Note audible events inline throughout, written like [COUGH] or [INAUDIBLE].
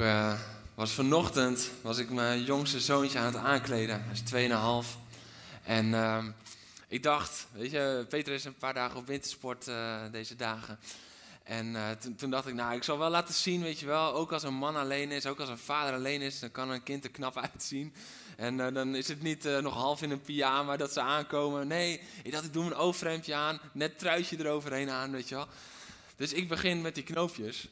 Eh, was vanochtend was ik mijn jongste zoontje aan het aankleden. Hij is 2,5. En ehm, ik dacht, weet je, Peter is een paar dagen op wintersport eh, deze dagen. En eh, toen- toen dacht ik, nou, ik zal wel laten zien, weet je wel, ook als een man alleen is, ook als een vader alleen is, dan kan een kind er knap [LAUGHS] uitzien. En dan is het niet nog half in een pyjama dat ze aankomen. Nee, ik dacht, ik doe mijn overhemdje aan, net truitje eroverheen aan, weet je wel. Dus ik begin met die knoopjes.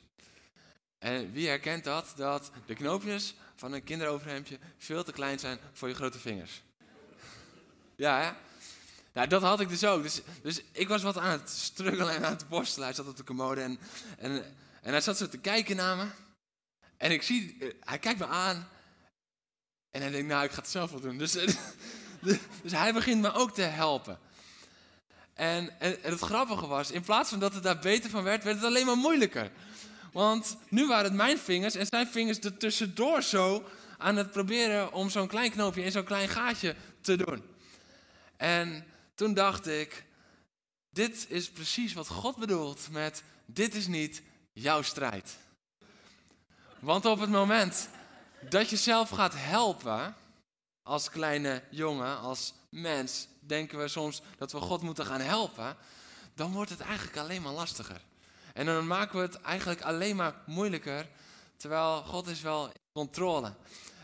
En wie herkent dat? Dat de knoopjes van een kinderoverhemdje veel te klein zijn voor je grote vingers. Ja? Nou, dat had ik dus ook. Dus, dus ik was wat aan het struggelen en aan het borstelen. Hij zat op de commode en, en, en hij zat zo te kijken naar me. En ik zie, eh, hij kijkt me aan. En hij denkt, nou, ik ga het zelf wel doen. Dus, eh, [LAUGHS] dus hij begint me ook te helpen. En, en, en het grappige was, in plaats van dat het daar beter van werd, werd het alleen maar moeilijker. Want nu waren het mijn vingers en zijn vingers er tussendoor zo aan het proberen om zo'n klein knoopje in zo'n klein gaatje te doen. En toen dacht ik, dit is precies wat God bedoelt met dit is niet jouw strijd. Want op het moment dat je zelf gaat helpen, als kleine jongen, als mens, denken we soms dat we God moeten gaan helpen, dan wordt het eigenlijk alleen maar lastiger. En dan maken we het eigenlijk alleen maar moeilijker, terwijl God is wel in controle.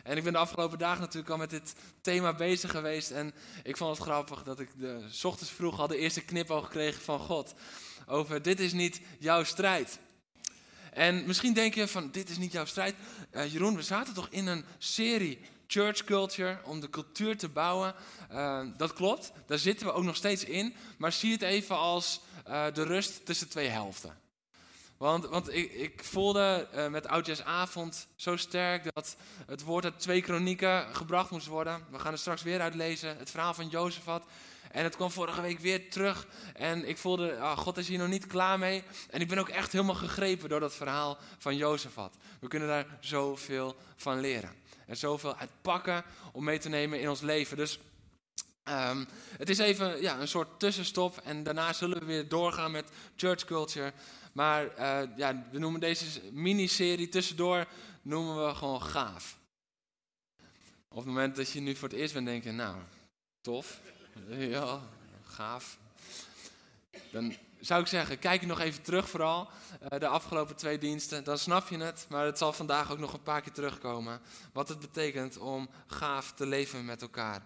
En ik ben de afgelopen dagen natuurlijk al met dit thema bezig geweest en ik vond het grappig dat ik de, ochtends vroeg al de eerste knipoog kreeg van God over dit is niet jouw strijd. En misschien denk je van dit is niet jouw strijd. Jeroen, we zaten toch in een serie church culture om de cultuur te bouwen. Eh, dat klopt, daar zitten we ook nog steeds in. Maar zie het even als eh, de rust tussen twee helften. Want, want ik, ik voelde eh, met Oudjaarsavond zo sterk dat het woord uit twee kronieken gebracht moest worden. We gaan er straks weer uitlezen, het verhaal van Jozefat. En het kwam vorige week weer terug. En ik voelde, ah, God is hier nog niet klaar mee. En ik ben ook echt helemaal gegrepen door dat verhaal van Jozefat. We kunnen daar zoveel van leren. En zoveel uit pakken om mee te nemen in ons leven. Dus ehm, het is even ja, een soort tussenstop. En daarna zullen we weer doorgaan met church culture. Maar eh, ja, we noemen deze miniserie tussendoor noemen we gewoon gaaf. Op het moment dat je nu voor het eerst bent, denk je, nou, tof. Ja, gaaf. Dan zou ik zeggen, kijk nog even terug vooral, eh, de afgelopen twee diensten. Dan snap je het, maar het zal vandaag ook nog een paar keer terugkomen. Wat het betekent om gaaf te leven met elkaar.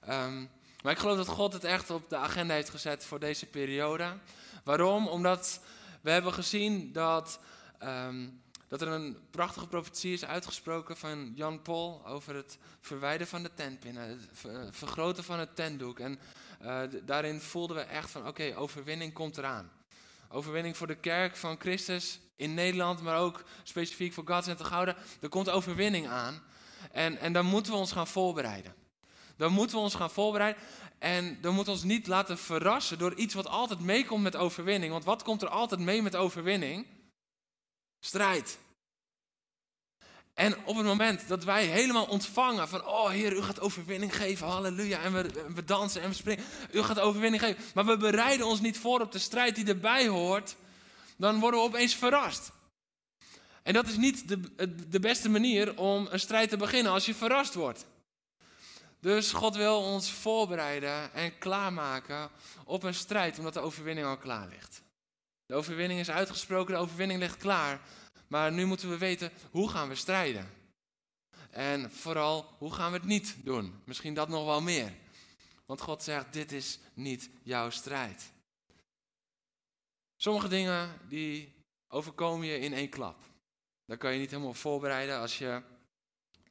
Ehm, maar ik geloof dat God het echt op de agenda heeft gezet voor deze periode. Waarom? Omdat we hebben gezien dat, ehm, dat er een prachtige profetie is uitgesproken van Jan Paul over het verwijderen van de tentpinnen, het ver- vergroten van het tentdoek. En eh, daarin voelden we echt van oké, overwinning komt eraan. Overwinning voor de kerk van Christus in Nederland, maar ook specifiek voor Gods en te Gouden. Er komt overwinning aan en, en dan moeten we ons gaan voorbereiden. Dan moeten we ons gaan voorbereiden. En dan moeten we ons niet laten verrassen door iets wat altijd meekomt met overwinning. Want wat komt er altijd mee met overwinning? Strijd. En op het moment dat wij helemaal ontvangen van, oh Heer, u gaat overwinning geven, halleluja, en we, we dansen en we springen, u gaat overwinning geven, maar we bereiden ons niet voor op de strijd die erbij hoort, dan worden we opeens verrast. En dat is niet de, de beste manier om een strijd te beginnen als je verrast wordt. Dus God wil ons voorbereiden en klaarmaken op een strijd, omdat de overwinning al klaar ligt. De overwinning is uitgesproken, de overwinning ligt klaar. Maar nu moeten we weten, hoe gaan we strijden? En vooral, hoe gaan we het niet doen? Misschien dat nog wel meer. Want God zegt, dit is niet jouw strijd. Sommige dingen, die overkomen je in één klap. Daar kan je niet helemaal voorbereiden als je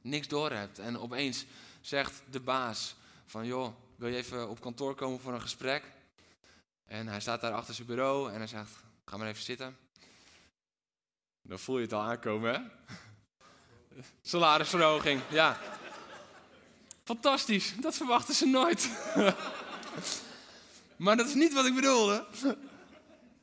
niks door hebt. En opeens zegt de baas van, joh, wil je even op kantoor komen voor een gesprek? En hij staat daar achter zijn bureau en hij zegt, ga maar even zitten. Dan voel je het al aankomen, hè? [LAUGHS] Salarisverhoging, ja. Fantastisch, dat verwachten ze nooit. [LAUGHS] maar dat is niet wat ik bedoelde.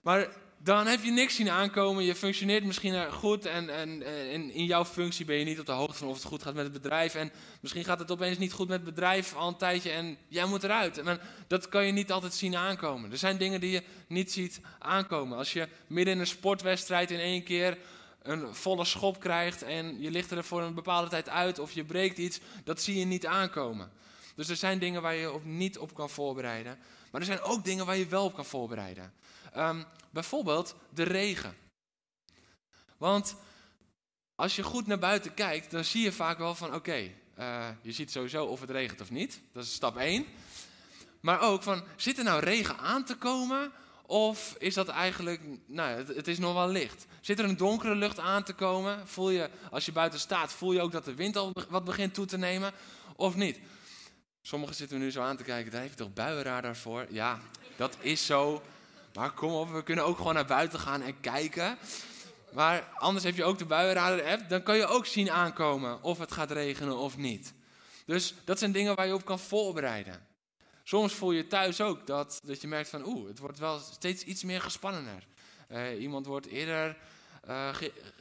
Maar dan heb je niks zien aankomen. Je functioneert misschien goed en, en, en, in jouw functie ben je niet op de hoogte van of het goed gaat met het bedrijf. En misschien gaat het opeens niet goed met het bedrijf al een tijdje en jij moet eruit. Dat kan je niet altijd zien aankomen. Er zijn dingen die je niet ziet aankomen. Als je midden in een sportwedstrijd in één keer een volle schop krijgt en je ligt er voor een bepaalde tijd uit of je breekt iets, dat zie je niet aankomen. Dus er zijn dingen waar je op niet op kan voorbereiden. Maar er zijn ook dingen waar je wel op kan voorbereiden. Um, bijvoorbeeld de regen. Want als je goed naar buiten kijkt, dan zie je vaak wel van oké, eh, je ziet sowieso of het regent of niet. Dat is stap 1. Maar ook van, zit er nou regen aan te komen? Of is dat eigenlijk, nou, het, het, is nog wel licht. Zit er een donkere lucht aan te komen? Voel je, als je buiten staat, voel je ook dat de wind al wat begint toe te nemen? Of niet? Sommigen zitten nu zo aan te kijken, daar heeft toch buienradar voor? Ja, dat is zo. Maar kom op, we kunnen ook gewoon naar buiten gaan en kijken. Maar anders heb je ook de buienradar app. Dan kan je ook zien aankomen of het gaat regenen of niet. Dus dat zijn dingen waar je op kan voorbereiden. Soms voel je thuis ook dat, dat je merkt van oeh, het wordt wel steeds iets meer gespannener. Uh, iemand wordt eerder uh,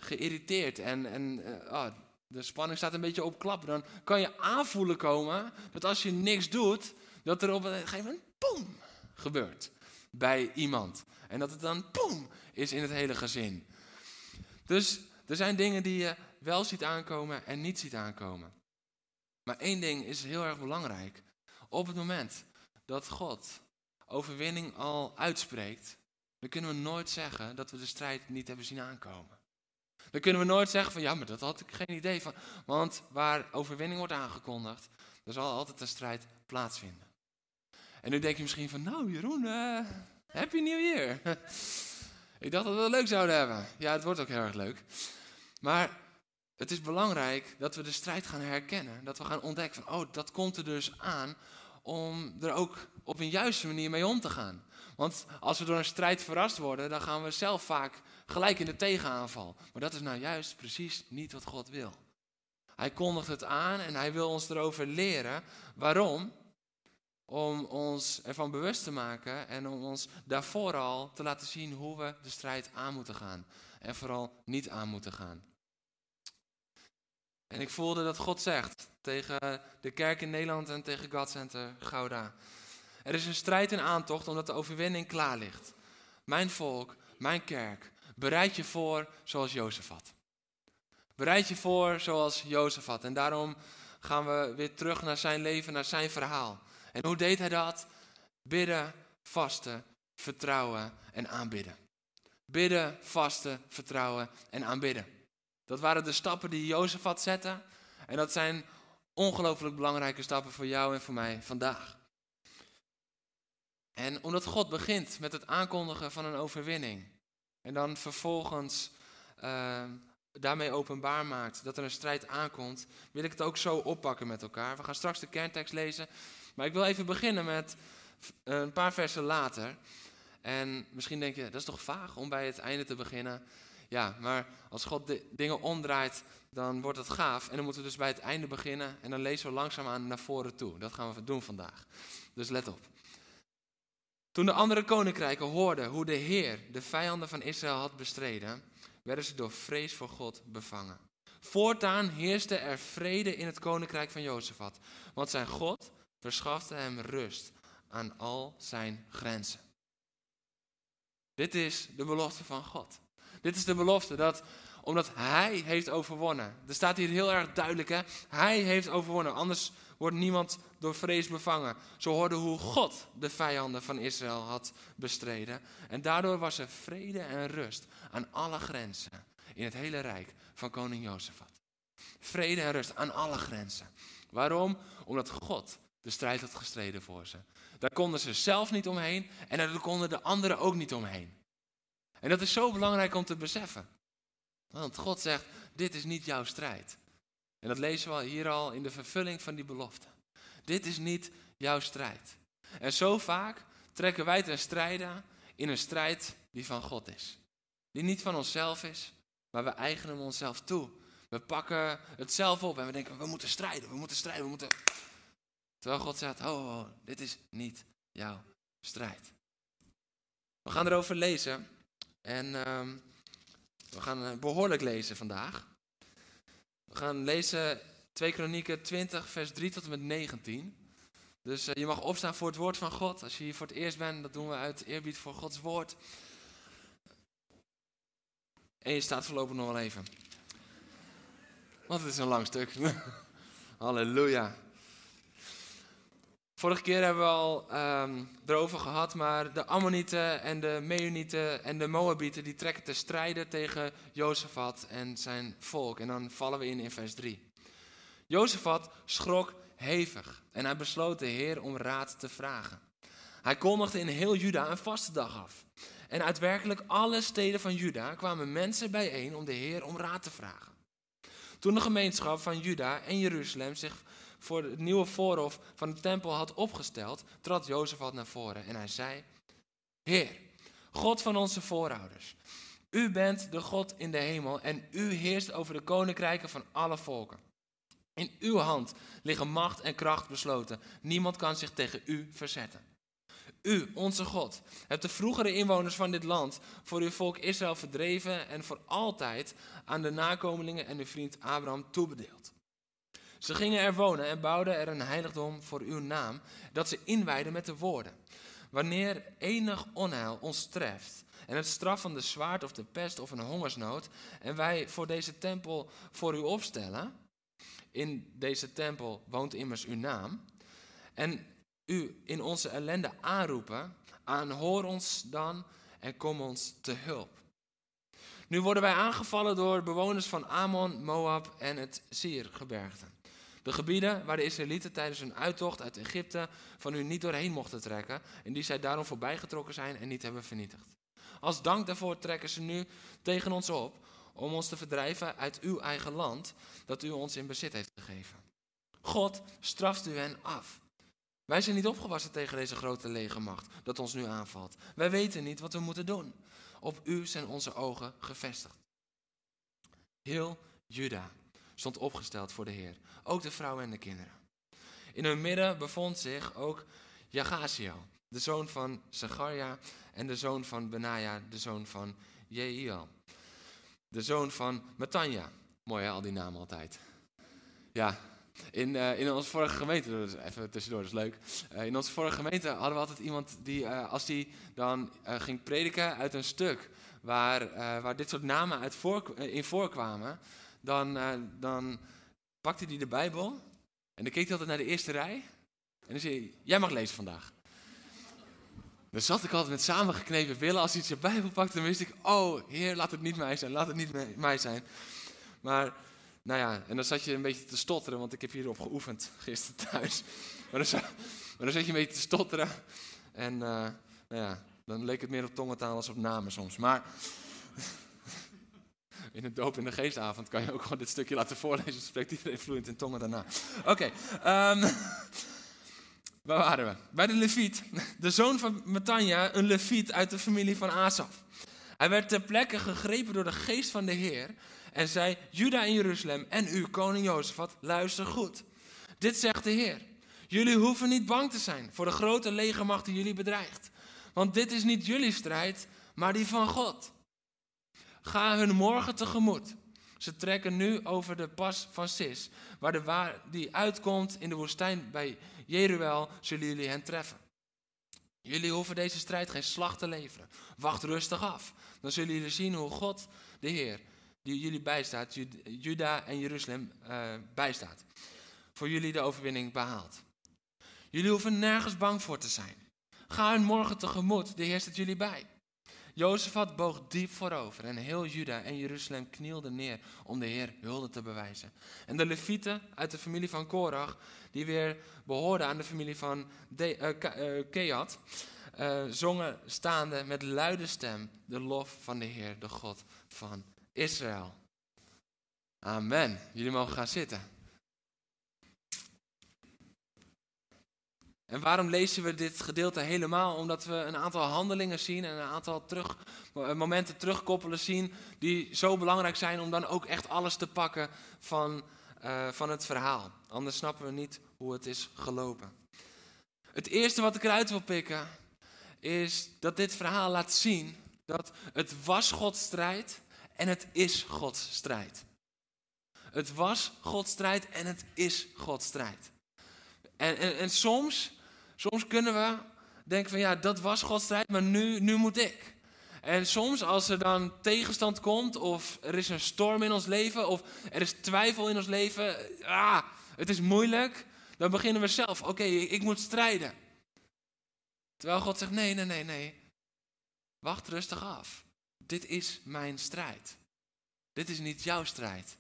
geïrriteerd en, en uh, oh, de spanning staat een beetje op klap. Dan kan je aanvoelen komen dat als je niks doet, dat er op een gegeven moment boem gebeurt bij iemand. En dat het dan boem is in het hele gezin. Dus er zijn dingen die je wel ziet aankomen en niet ziet aankomen. Maar één ding is heel erg belangrijk. Op het moment dat God overwinning al uitspreekt, dan kunnen we nooit zeggen dat we de strijd niet hebben zien aankomen. Dan kunnen we nooit zeggen van ja, maar dat had ik geen idee van. Want waar overwinning wordt aangekondigd, er zal altijd een strijd plaatsvinden. En nu denk je misschien van, nou Jeroen, uh, happy new year. [LAUGHS] ik dacht dat we het leuk zouden hebben. Ja, het wordt ook heel erg leuk. Maar het is belangrijk dat we de strijd gaan herkennen. Dat we gaan ontdekken van, oh, dat komt er dus aan om er ook op een juiste manier mee om te gaan. Want als we door een strijd verrast worden, dan gaan we zelf vaak gelijk in de tegenaanval. Maar dat is nou juist precies niet wat God wil. Hij kondigt het aan en hij wil ons erover leren. Waarom? Om ons ervan bewust te maken en om ons daarvoor al te laten zien hoe we de strijd aan moeten gaan. En vooral niet aan moeten gaan. En ik voelde dat God zegt tegen de kerk in Nederland en tegen God Center Gouda. Er is een strijd in aantocht omdat de overwinning klaar ligt. Mijn volk, mijn kerk, bereid je voor zoals Jozef had. Bereid je voor zoals Jozef had. En daarom gaan we weer terug naar zijn leven, naar zijn verhaal. En hoe deed hij dat? Bidden, vasten, vertrouwen en aanbidden. Bidden, vasten, vertrouwen en aanbidden. Dat waren de stappen die Jozef had zetten. En dat zijn ongelooflijk belangrijke stappen voor jou en voor mij vandaag. En omdat God begint met het aankondigen van een overwinning. En dan vervolgens uh, daarmee openbaar maakt dat er een strijd aankomt, wil ik het ook zo oppakken met elkaar. We gaan straks de kerntekst lezen. Maar ik wil even beginnen met een paar versen later. En misschien denk je, dat is toch vaag om bij het einde te beginnen. Ja, maar als God de dingen omdraait, dan wordt het gaaf. En dan moeten we dus bij het einde beginnen. En dan lezen we langzaamaan naar voren toe. Dat gaan we doen vandaag. Dus let op. Toen de andere koninkrijken hoorden hoe de Heer de vijanden van Israël had bestreden, werden ze door vrees voor God bevangen. Voortaan heerste er vrede in het koninkrijk van Jozefat, want zijn God verschafte hem rust aan al zijn grenzen. Dit is de belofte van God. Dit is de belofte dat omdat hij heeft overwonnen. Er staat hier heel erg duidelijk, hè? Hij heeft overwonnen. Anders wordt niemand door vrees bevangen. Ze hoorden hoe God de vijanden van Israël had bestreden. En daardoor was er vrede en rust aan alle grenzen in het hele rijk van koning Jozefat. Vrede en rust aan alle grenzen. Waarom? Omdat God de strijd had gestreden voor ze. Daar konden ze zelf niet omheen en daar konden de anderen ook niet omheen. En dat is zo belangrijk om te beseffen. Want God zegt, dit is niet jouw strijd. En dat lezen we hier al in de vervulling van die belofte. Dit is niet jouw strijd. En zo vaak trekken wij ten strijde in een strijd die van God is. Die niet van onszelf is, Maar we eigenen onszelf toe. We pakken het zelf op en we denken, we moeten strijden, we moeten strijden, we moeten... Terwijl God zegt, oh, dit is niet jouw strijd. We gaan erover lezen en ehm, we gaan eh, behoorlijk lezen vandaag. We gaan lezen 2 Kronieken 20, vers 3 tot en met 19. Dus uh, je mag opstaan voor het woord van God. Als je hier voor het eerst bent, dat doen we uit eerbied voor Gods woord. En je staat voorlopig nog wel even. Want het is een lang stuk. [LAUGHS] Halleluja. Vorige keer hebben we al um, erover gehad, maar de Ammonieten en de Meunieten en de Moabieten die trekken te strijden tegen Jozefat en zijn volk. En dan vallen we in in vers 3. Jozefat schrok hevig en hij besloot de Heer om raad te vragen. Hij kondigde in heel Juda een vaste dag af. En uit werkelijk alle steden van Juda kwamen mensen bijeen om de Heer om raad te vragen. Toen de gemeenschap van Juda en Jeruzalem zich voor het nieuwe voorhof van de tempel had opgesteld, trad Jozef naar voren en hij zei: Heer, God van onze voorouders, u bent de God in de hemel en u heerst over de koninkrijken van alle volken. In uw hand liggen macht en kracht besloten. Niemand kan zich tegen u verzetten. U, onze God, hebt de vroegere inwoners van dit land voor uw volk Israël verdreven en voor altijd aan de nakomelingen en uw vriend Abraham toebedeeld. Ze gingen er wonen en bouwden er een heiligdom voor uw naam, dat ze inwijden met de woorden. Wanneer enig onheil ons treft en het straf van de zwaard of de pest of een hongersnood, en wij voor deze tempel voor u opstellen, in deze tempel woont immers uw naam, en u in onze ellende aanroepen, aanhoor ons dan en kom ons te hulp. Nu worden wij aangevallen door bewoners van Ammon, Moab en het Siergebergte. De gebieden waar de Israëlieten tijdens hun uittocht uit Egypte van u niet doorheen mochten trekken en die zij daarom voorbijgetrokken zijn en niet hebben vernietigd. Als dank daarvoor trekken ze nu tegen ons op om ons te verdrijven uit uw eigen land dat u ons in bezit heeft gegeven. God straft u hen af. Wij zijn niet opgewassen tegen deze grote legermacht dat ons nu aanvalt. Wij weten niet wat we moeten doen. Op u zijn onze ogen gevestigd. Heel Juda stond opgesteld voor de Heer, ook de vrouwen en de kinderen. In hun midden bevond zich ook Jagazio, de zoon van Zacharia en de zoon van Benaja, de zoon van Jehiel. De zoon van Matanja. Mooi hè, al die namen altijd. Ja, in, uh, in onze vorige gemeente, even tussendoor, dat is leuk. Uh, in onze vorige gemeente hadden we altijd iemand die, uh, als die dan ging prediken uit een stuk waar, waar dit soort namen uit in voorkwamen, dan, dan pakte hij de Bijbel en dan keek hij altijd naar de eerste rij en dan zei hij, jij mag lezen vandaag. Dan zat ik altijd met samengeknepen billen. Als hij de Bijbel pakte, dan wist ik, oh heer, laat het niet mij zijn, laat het niet mij zijn. Maar nou ja, en dan zat je een beetje te stotteren, want ik heb hierop geoefend gisteren thuis. Maar dan, zat, je een beetje te stotteren. En uh, nou ja, dan leek het meer op tongentaal als op namen soms. Maar in het doop in de geestavond kan je ook gewoon dit stukje laten voorlezen. Spreekt iedereen vloeiend in tongen daarna. Oké, ehm, [LAUGHS] waar waren we? Bij de Leviet. De zoon van Matanja, een Leviet uit de familie van Asaf. Hij werd ter plekke gegrepen door de geest van de Heer en zei, Juda en Jeruzalem en u, koning Jozefat, luister goed. Dit zegt de Heer. Jullie hoeven niet bang te zijn voor de grote legermacht die jullie bedreigt. Want dit is niet jullie strijd, maar die van God. Ga hun morgen tegemoet. Ze trekken nu over de pas van Sis, waar de waar die uitkomt in de woestijn bij Jeruel, zullen jullie hen treffen. Jullie hoeven deze strijd geen slag te leveren. Wacht rustig af. Dan zullen jullie zien hoe God, de Heer, die jullie bijstaat, Juda en Jeruzalem uh, bijstaat. Voor jullie de overwinning behaalt. Jullie hoeven nergens bang voor te zijn. Ga hun morgen tegemoet, de Heer staat jullie bij. Jozefat boog diep voorover en heel Juda en Jeruzalem knielden neer om de Heer hulde te bewijzen. En de levieten uit de familie van Korach, die weer behoorden aan de familie van de, uh, Keat, uh, zongen staande met luide stem de lof van de Heer, de God van Israël. Amen. Jullie mogen gaan zitten. En waarom lezen we dit gedeelte helemaal? Omdat we een aantal handelingen zien en een aantal terug, momenten terugkoppelen zien die zo belangrijk zijn om dan ook echt alles te pakken van, uh, van het verhaal. Anders snappen we niet hoe het is gelopen. Het eerste wat ik eruit wil pikken is dat dit verhaal laat zien dat het was Gods strijd en het is Gods strijd. Het was Gods strijd en het is Gods strijd. En, en, en soms, soms kunnen we denken van ja, dat was Gods strijd, maar nu, nu moet ik. En soms als er dan tegenstand komt, of er is een storm in ons leven, of er is twijfel in ons leven, ah, het is moeilijk, dan beginnen we zelf, oké, ik moet strijden. Terwijl God zegt, nee, nee, nee, nee, wacht rustig af. Dit is mijn strijd. Dit is niet jouw strijd.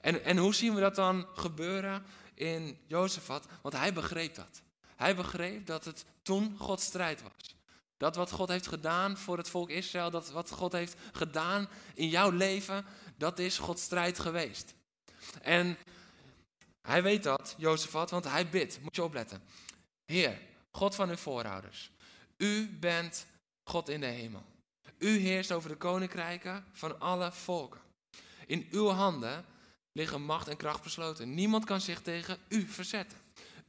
En, en hoe zien we dat dan gebeuren in Jozefat? Want hij begreep dat. Hij begreep dat het toen Gods strijd was. Dat wat God heeft gedaan voor het volk Israël, dat wat God heeft gedaan in jouw leven, dat is Gods strijd geweest. En hij weet dat, Jozefat, want hij bidt. Moet je opletten. Heer, God van uw voorouders, u bent God in de hemel. U heerst over de koninkrijken van alle volken. In uw handen liggen macht en kracht besloten. Niemand kan zich tegen u verzetten.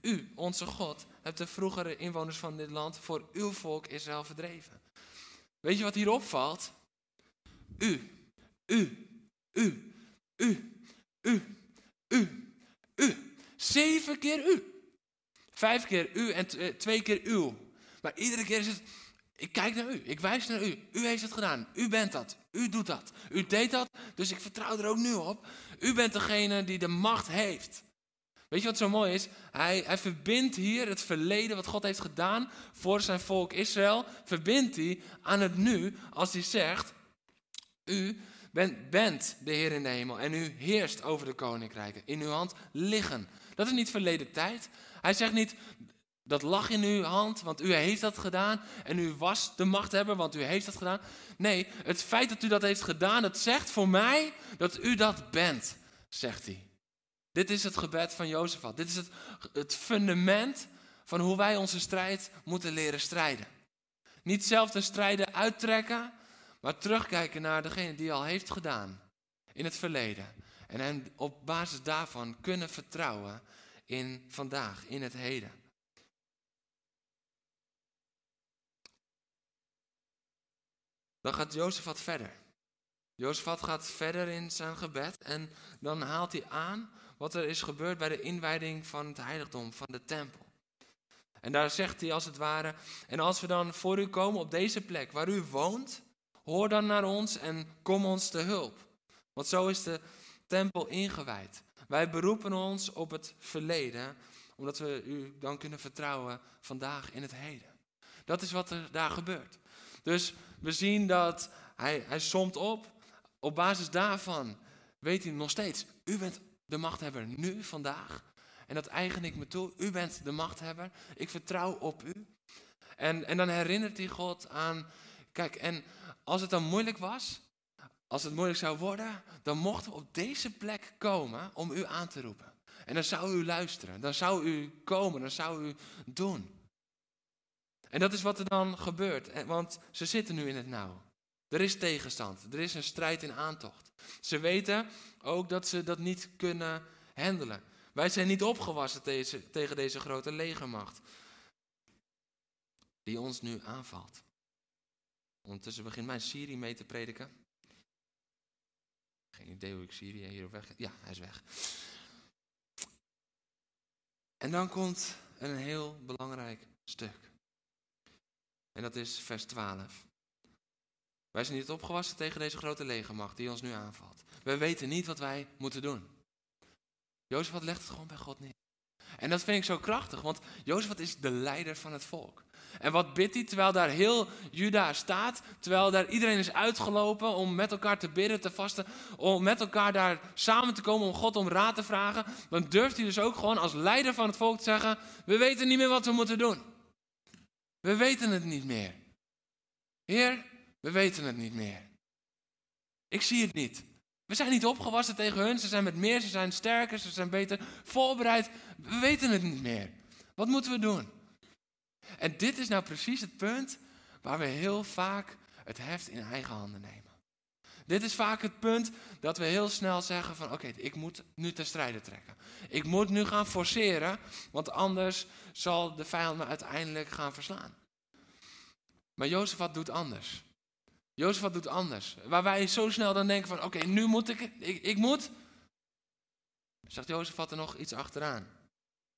U, onze God, hebt de vroegere inwoners van dit land voor uw volk Israël verdreven. Weet je wat hier opvalt? U, u, u, u, u, u, u. Zeven keer u. Vijf keer u en eh, twee keer uw. Maar iedere keer is het, ik kijk naar u, ik wijs naar u. U heeft het gedaan, u bent dat, u doet dat, u deed dat, dus ik vertrouw er ook nu op. U bent degene die de macht heeft. Weet je wat zo mooi is? Hij, verbindt hier het verleden wat God heeft gedaan voor zijn volk Israël, verbindt hij aan het nu als hij zegt, u bent, bent de Heer in de hemel en u heerst over de koninkrijken. In uw hand liggen. Dat is niet verleden tijd. Hij zegt niet, dat lag in uw hand, want u heeft dat gedaan. En u was de machthebber, want u heeft dat gedaan. Nee, het feit dat u dat heeft gedaan, het zegt voor mij dat u dat bent, zegt hij. Dit is het gebed van Jozef. Dit is het, het fundament van hoe wij onze strijd moeten leren strijden. Niet zelf de strijden uittrekken, maar terugkijken naar degene die al heeft gedaan in het verleden. En hem op basis daarvan kunnen vertrouwen in vandaag, in het heden. Dan gaat Jozefat verder. Jozefat gaat verder in zijn gebed en dan haalt hij aan wat er is gebeurd bij de inwijding van het heiligdom, van de tempel. En daar zegt hij als het ware, en als we dan voor u komen op deze plek waar u woont, hoor dan naar ons en kom ons te hulp. Want zo is de tempel ingewijd. Wij beroepen ons op het verleden, omdat we u dan kunnen vertrouwen vandaag in het heden. Dat is wat er daar gebeurt. Dus we zien dat hij, hij somt op. Op basis daarvan weet hij nog steeds, u bent de machthebber nu, vandaag. En dat eigen ik me toe. U bent de machthebber. Ik vertrouw op u. En, en dan herinnert hij God aan, kijk, en als het dan moeilijk was, als het moeilijk zou worden, dan mochten we op deze plek komen om u aan te roepen. En dan zou u luisteren, dan zou u komen, dan zou u doen. En dat is wat er dan gebeurt, want ze zitten nu in het nauw. Er is tegenstand, er is een strijd in aantocht. Ze weten ook dat ze dat niet kunnen handelen. Wij zijn niet opgewassen tegen deze grote legermacht die ons nu aanvalt. Ondertussen begint mijn Siri mee te prediken. Geen idee hoe ik Siri hier op weg. Ja, hij is weg. En dan komt een heel belangrijk stuk. En dat is vers 12. Wij zijn niet opgewassen tegen deze grote legermacht die ons nu aanvalt. We weten niet wat wij moeten doen. Jozef legt het gewoon bij God neer. En dat vind ik zo krachtig, want Jozef is de leider van het volk. En wat bidt hij terwijl daar heel Juda staat, terwijl daar iedereen is uitgelopen om met elkaar te bidden, te vasten, om met elkaar daar samen te komen om God om raad te vragen, dan durft hij dus ook gewoon als leider van het volk te zeggen, we weten niet meer wat we moeten doen. We weten het niet meer. Heer, we weten het niet meer. Ik zie het niet. We zijn niet opgewassen tegen hun. Ze zijn met meer, ze zijn sterker, ze zijn beter voorbereid. We weten het niet meer. Wat moeten we doen? En dit is nou precies het punt waar we heel vaak het heft in eigen handen nemen. Dit is vaak het punt dat we heel snel zeggen van oké, ik moet nu ten strijde trekken. Ik moet nu gaan forceren, want anders zal de vijand me uiteindelijk gaan verslaan. Maar Jozef doet anders. Jozef doet anders. Waar wij zo snel dan denken van oké, nu moet ik, ik, ik moet. Zegt Jozef er nog iets achteraan.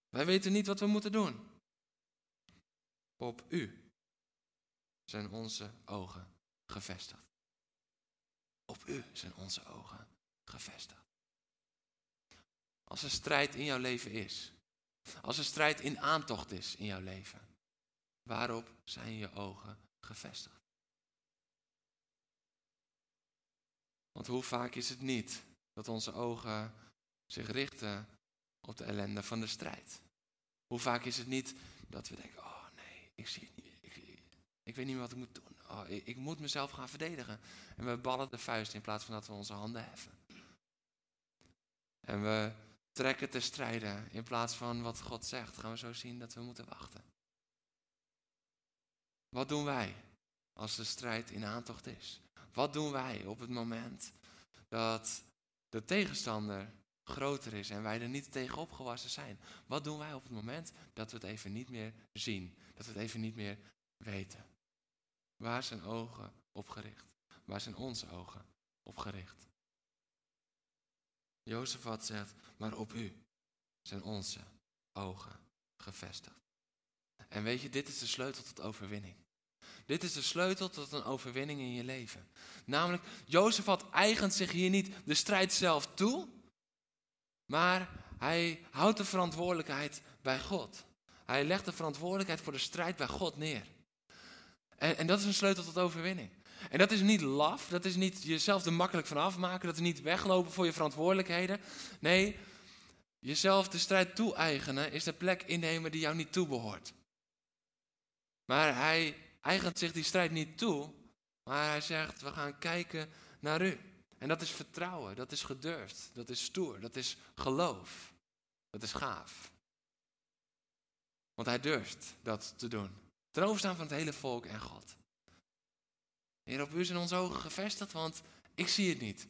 Wij weten niet wat we moeten doen. Op u zijn onze ogen gevestigd. Op u zijn onze ogen gevestigd. Als er strijd in jouw leven is, als er strijd in aantocht is in jouw leven, waarop zijn je ogen gevestigd? Want hoe vaak is het niet dat onze ogen zich richten op de ellende van de strijd? Hoe vaak is het niet dat we denken, oh nee, ik zie het niet, ik, ik weet niet meer wat ik moet doen oh, ik, moet mezelf gaan verdedigen. En we ballen de vuist in plaats van dat we onze handen heffen. En we trekken te strijden in plaats van wat God zegt. Gaan we zo zien dat we moeten wachten. Wat doen wij als de strijd in aantocht is? Wat doen wij op het moment dat de tegenstander groter is en wij er niet tegen opgewassen zijn? Wat doen wij op het moment dat we het even niet meer zien? Dat we het even niet meer weten? Waar zijn ogen op gericht? Waar zijn onze ogen op gericht? Jozefat zegt, maar op u zijn onze ogen gevestigd. En weet je, dit is de sleutel tot overwinning. Dit is de sleutel tot een overwinning in je leven. Namelijk, Jozefat eigent zich hier niet de strijd zelf toe, maar hij houdt de verantwoordelijkheid bij God. Hij legt de verantwoordelijkheid voor de strijd bij God neer. En, en dat is een sleutel tot overwinning. En dat is niet laf, dat is niet jezelf er makkelijk van afmaken, dat is niet weglopen voor je verantwoordelijkheden. Nee, jezelf de strijd toe-eigenen is de plek innemen die jou niet toebehoort. Maar hij eigent zich die strijd niet toe, maar hij zegt, we gaan kijken naar u. En dat is vertrouwen, dat is gedurfd, dat is stoer, dat is geloof, dat is gaaf. Want hij durft dat te doen. Ten overstaan van het hele volk en God. Heer, op u zijn onze ogen gevestigd, want ik zie het niet.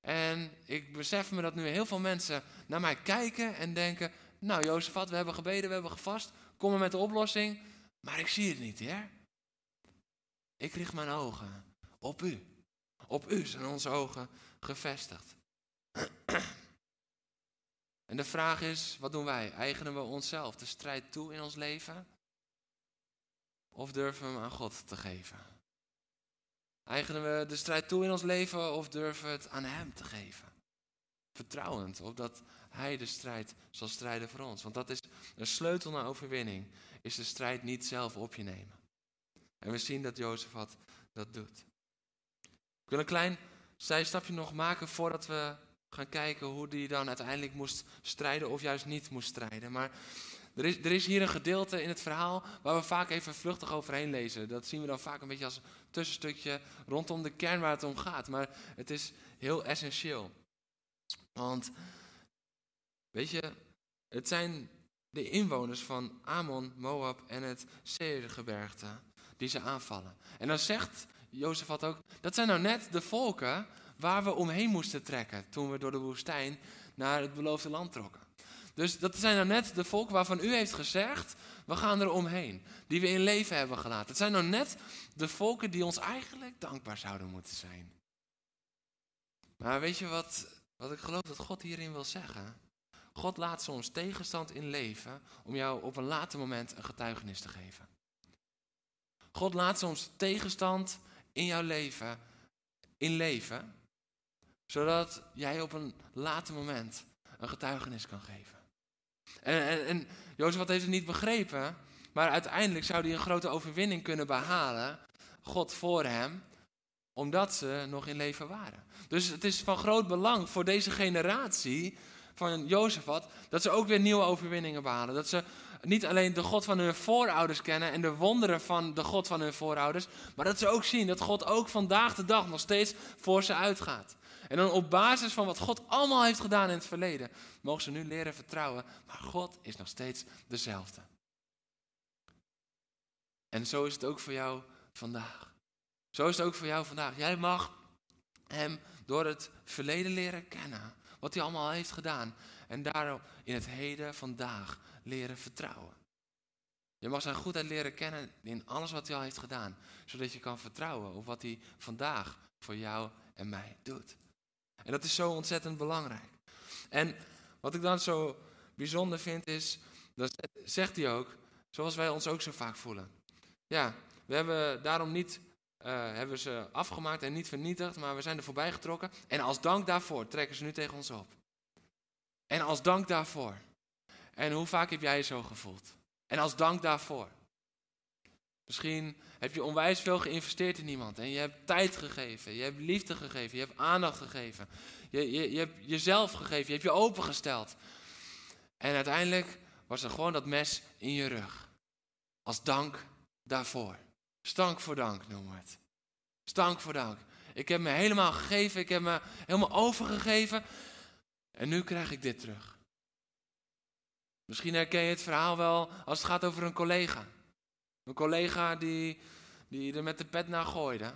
En ik besef me dat nu heel veel mensen naar mij kijken en denken: Nou, Jozefat, we hebben gebeden, we hebben gevast, kom maar met de oplossing, maar ik zie het niet, Heer. Ik richt mijn ogen op u. Op u zijn onze ogen gevestigd. En de vraag is: wat doen wij? Eigenen we onszelf de strijd toe in ons leven? Of durven we hem aan God te geven? Eigenen we de strijd toe in ons leven of durven we het aan Hem te geven? Vertrouwend op dat Hij de strijd zal strijden voor ons. Want dat is een sleutel naar overwinning. Is de strijd niet zelf op je nemen. En we zien dat Jozef dat doet. Ik wil een klein zijstapje nog maken voordat we gaan kijken hoe hij dan uiteindelijk moest strijden of juist niet moest strijden. Maar er is, er is hier een gedeelte in het verhaal waar we vaak even vluchtig overheen lezen. Dat zien we dan vaak een beetje als tussenstukje rondom de kern waar het om gaat. Maar het is heel essentieel. Want, weet je, het zijn de inwoners van Amon, Moab en het Seirgebergte die ze aanvallen. En dan zegt Jozef had ook, dat zijn nou net de volken waar we omheen moesten trekken toen we door de woestijn naar het beloofde land trokken. Dus dat zijn nou net de volken waarvan u heeft gezegd, we gaan er omheen. Die we in leven hebben gelaten. Het zijn nou net de volken die ons eigenlijk dankbaar zouden moeten zijn. Maar weet je wat, wat ik geloof dat God hierin wil zeggen? God laat soms tegenstand in leven om jou op een later moment een getuigenis te geven. God laat soms tegenstand in jouw leven in leven, zodat jij op een later moment een getuigenis kan geven. En, en, en Jozef heeft het niet begrepen, maar uiteindelijk zou hij een grote overwinning kunnen behalen, God voor hem, omdat ze nog in leven waren. Dus het is van groot belang voor deze generatie van Jozefat, dat ze ook weer nieuwe overwinningen behalen. Dat ze niet alleen de God van hun voorouders kennen en de wonderen van de God van hun voorouders, maar dat ze ook zien dat God ook vandaag de dag nog steeds voor ze uitgaat. En dan op basis van wat God allemaal heeft gedaan in het verleden, mogen ze nu leren vertrouwen. Maar God is nog steeds dezelfde. En zo is het ook voor jou vandaag. Zo is het ook voor jou vandaag. Jij mag hem door het verleden leren kennen. Wat hij allemaal heeft gedaan. En daarop in het heden vandaag leren vertrouwen. Je mag zijn goedheid leren kennen in alles wat hij al heeft gedaan. Zodat je kan vertrouwen op wat hij vandaag voor jou en mij doet. En dat is zo ontzettend belangrijk. En wat ik dan zo bijzonder vind is, dat zegt hij ook, zoals wij ons ook zo vaak voelen. Ja, we hebben daarom niet uh, hebben ze afgemaakt en niet vernietigd, maar we zijn er voorbij getrokken. En als dank daarvoor trekken ze nu tegen ons op. En als dank daarvoor. En hoe vaak heb jij je zo gevoeld? En als dank daarvoor. Misschien heb je onwijs veel geïnvesteerd in iemand. En je hebt tijd gegeven, je hebt liefde gegeven, je hebt aandacht gegeven. Je, je, je hebt jezelf gegeven, je hebt je opengesteld. En uiteindelijk was er gewoon dat mes in je rug. Als dank daarvoor. Stank voor dank noemen we het. Stank voor dank. Ik heb me helemaal gegeven, ik heb me helemaal overgegeven. En nu krijg ik dit terug. Misschien herken je het verhaal wel als het gaat over een collega. Een collega die, die er met de pet naar gooide.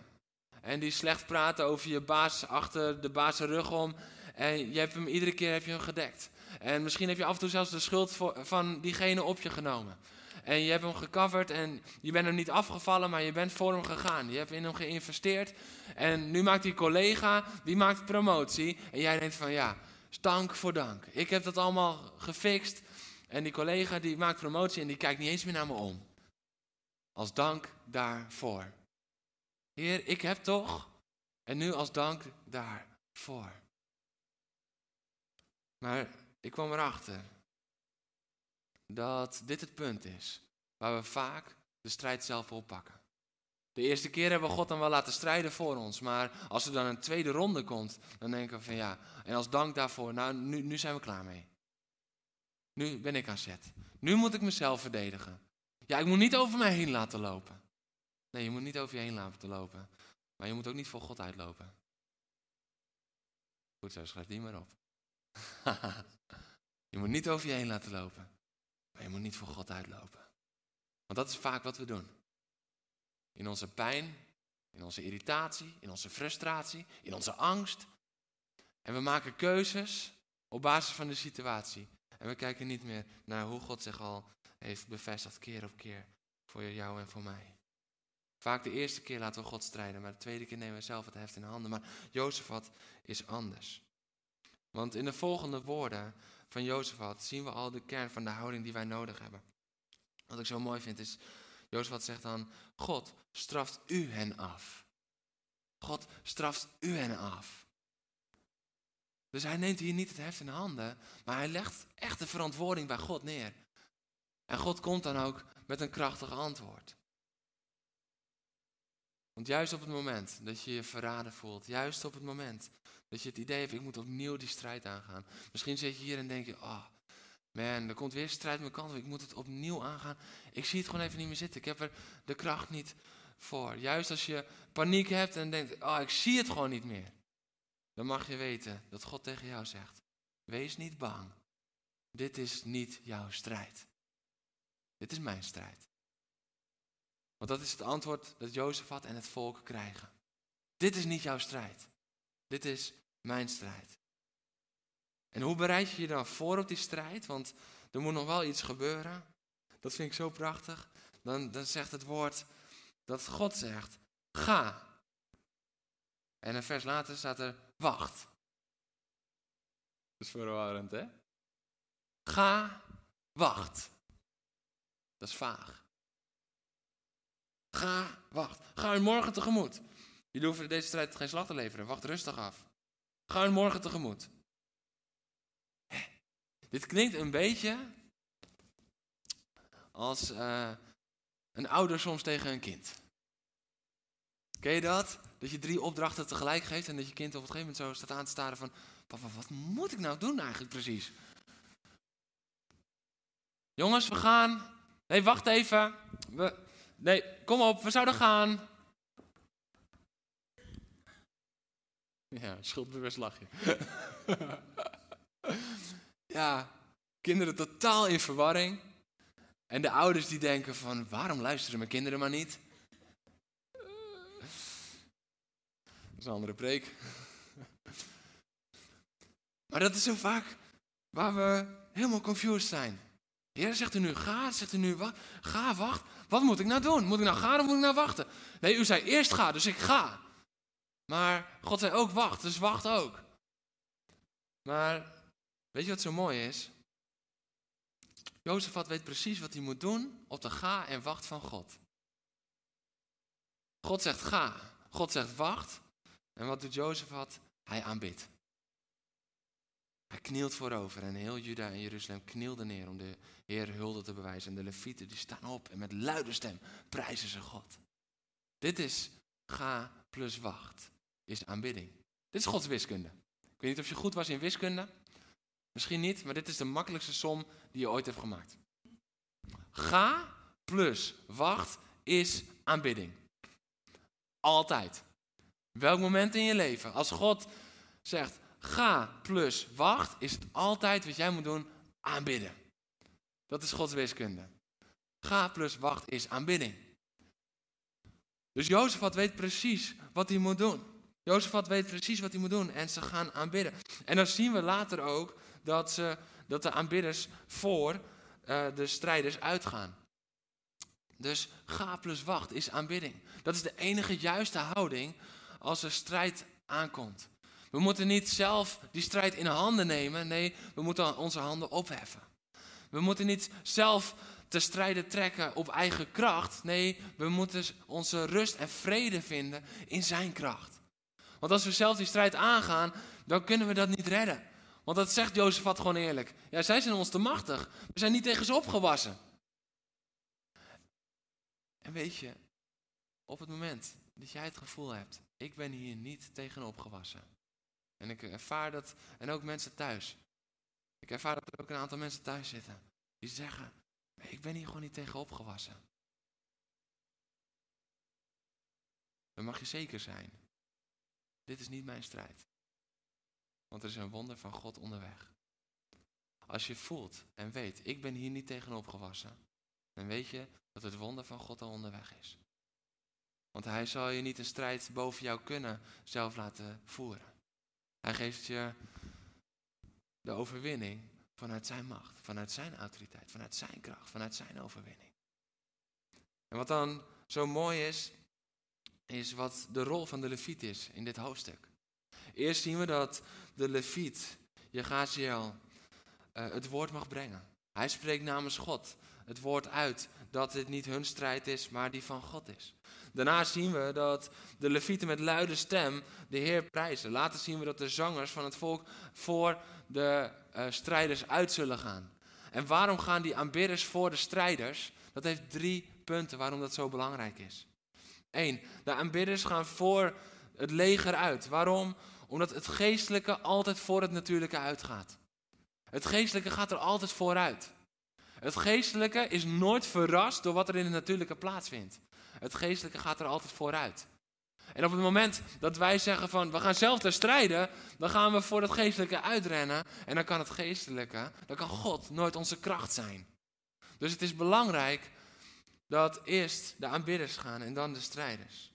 En die slecht praatte over je baas achter de baas rug om. En je hebt hem iedere keer heb je hem gedekt. En misschien heb je af en toe zelfs de schuld van diegene op je genomen. En je hebt hem gecoverd en je bent hem niet afgevallen, maar je bent voor hem gegaan. Je hebt in hem geïnvesteerd. En nu maakt die collega, die maakt promotie. En jij denkt van ja, stank voor dank. Ik heb dat allemaal gefixt. En die collega die maakt promotie en die kijkt niet eens meer naar me om. Als dank daarvoor. Heer, ik heb toch. En nu als dank daarvoor. Maar ik kwam erachter dat dit het punt is waar we vaak de strijd zelf oppakken. De eerste keer hebben we God dan wel laten strijden voor ons, maar als er dan een tweede ronde komt, dan denken we van ja, en als dank daarvoor, nou nu, nu zijn we klaar mee. Nu ben ik aan zet. Nu moet ik mezelf verdedigen. Ja, ik moet niet over mij heen laten lopen. Nee, je moet niet over je heen laten lopen. Maar je moet ook niet voor God uitlopen. Goed zo, schrijf die maar op. [LAUGHS] je moet niet over je heen laten lopen. Maar je moet niet voor God uitlopen. Want dat is vaak wat we doen. In onze pijn, in onze irritatie, in onze frustratie, in onze angst. En we maken keuzes op basis van de situatie. En we kijken niet meer naar hoe God zich al heeft bevestigd keer op keer voor jou en voor mij. Vaak de eerste keer laten we God strijden, maar de tweede keer nemen we zelf het heft in handen. Maar Jozefat is anders. Want in de volgende woorden van Jozefat zien we al de kern van de houding die wij nodig hebben. Wat ik zo mooi vind is, Jozefat zegt dan, God straft u hen af. God straft u hen af. Dus hij neemt hier niet het heft in handen, maar hij legt echt de verantwoording bij God neer. En God komt dan ook met een krachtig antwoord. Want juist op het moment dat je je verraden voelt, juist op het moment dat je het idee hebt, ik moet opnieuw die strijd aangaan. Misschien zit je hier en denk je, oh man, er komt weer strijd mijn kant ik moet het opnieuw aangaan. Ik zie het gewoon even niet meer zitten, ik heb er de kracht niet voor. Juist als je paniek hebt en denkt, oh ik zie het gewoon niet meer. Dan mag je weten dat God tegen jou zegt, wees niet bang. Dit is niet jouw strijd. Dit is mijn strijd. Want dat is het antwoord dat Jozef had en het volk krijgen. Dit is niet jouw strijd. Dit is mijn strijd. En hoe bereid je je dan voor op die strijd? Want er moet nog wel iets gebeuren. Dat vind ik zo prachtig. Dan, dan zegt het woord dat God zegt, ga. En een vers later staat er, wacht. Dat is verwarrend, hè? Ga, wacht. Dat is vaag. Ga, wacht. Ga hun morgen tegemoet. Jullie hoeven deze strijd geen slag te leveren. Wacht rustig af. Ga hun morgen tegemoet. Dit klinkt een beetje als uh, een ouder soms tegen een kind. Ken je dat? Dat je drie opdrachten tegelijk geeft en dat je kind op een gegeven moment zo staat aan te staren van... Papa, wat moet ik nou doen eigenlijk precies? Jongens, we gaan. Nee, wacht even. We... Nee, kom op, we zouden gaan. Ja, schuldbewust lachje. [LAUGHS] ja, kinderen totaal in verwarring. En de ouders die denken van, waarom luisteren mijn kinderen maar niet? Is een andere preek. [LAUGHS] Maar dat is zo vaak waar we helemaal confused zijn. Heer, zegt u nu ga, zegt u nu wa ga, wacht. Wat moet ik nou doen? Moet ik nou gaan of moet ik nou wachten? Nee, u zei eerst ga, dus ik ga. Maar God zei ook wacht, dus wacht ook. Maar weet je wat zo mooi is? Jozefat weet precies wat hij moet doen op de ga en wacht van God. God zegt ga, God zegt wacht. En wat doet Jozefat? Hij aanbidt. Hij knielt voorover en heel Juda en Jeruzalem knielde neer om de Heer hulde te bewijzen. En de levieten die staan op en met luide stem prijzen ze God. Dit is ga plus wacht, is aanbidding. Dit is Gods wiskunde. Ik weet niet of je goed was in wiskunde. Misschien niet, maar dit is de makkelijkste som die je ooit hebt gemaakt. Ga plus wacht is aanbidding. Altijd. Welk moment in je leven, als God zegt ga plus wacht, is het altijd wat jij moet doen, aanbidden. Dat is Gods wiskunde. Ga plus wacht is aanbidding. Dus Jozefat weet precies wat hij moet doen. Jozefat weet precies wat hij moet doen en ze gaan aanbidden. En dan zien we later ook dat, ze, dat de aanbidders voor uh, de strijders uitgaan. Dus ga plus wacht is aanbidding. Dat is de enige juiste houding als er strijd aankomt. We moeten niet zelf die strijd in handen nemen. Nee, we moeten onze handen opheffen. We moeten niet zelf te strijden trekken op eigen kracht. Nee, we moeten onze rust en vrede vinden in zijn kracht. Want als we zelf die strijd aangaan, dan kunnen we dat niet redden. Want dat zegt Jozefat gewoon eerlijk. Ja, zij zijn ons te machtig. We zijn niet tegen ze opgewassen. En weet je, op het moment dat jij het gevoel hebt, ik ben hier niet tegen opgewassen. En ik ervaar dat, en ook mensen thuis. Ik ervaar dat er ook een aantal mensen thuis zitten. Die zeggen, ik ben hier gewoon niet tegen opgewassen. Dan mag je zeker zijn. Dit is niet mijn strijd. Want er is een wonder van God onderweg. Als je voelt en weet, ik ben hier niet tegen opgewassen. Dan weet je dat het wonder van God al onderweg is. Want hij zal je niet een strijd boven jou kunnen zelf laten voeren. Hij geeft je de overwinning vanuit zijn macht, vanuit zijn autoriteit, vanuit zijn kracht, vanuit zijn overwinning. En wat dan zo mooi is, is wat de rol van de leviet is in dit hoofdstuk. Eerst zien we dat de leviet, Jegaziel, uh, het woord mag brengen. Hij spreekt namens God het woord uit dat dit niet hun strijd is, maar die van God is. Daarna zien we dat de levieten met luide stem de Heer prijzen. Later zien we dat de zangers van het volk voor de uh, strijders uit zullen gaan. En waarom gaan die aanbidders voor de strijders? Dat heeft drie punten waarom dat zo belangrijk is. Eén, de aanbidders gaan voor het leger uit. Waarom? Omdat het geestelijke altijd voor het natuurlijke uitgaat. Het geestelijke gaat er altijd vooruit. Het geestelijke is nooit verrast door wat er in het natuurlijke plaatsvindt. Het geestelijke gaat er altijd vooruit. En op het moment dat wij zeggen van we gaan zelf ter strijden, dan gaan we voor het geestelijke uitrennen. En dan kan het geestelijke, dan kan God nooit onze kracht zijn. Dus het is belangrijk dat eerst de aanbidders gaan en dan de strijders.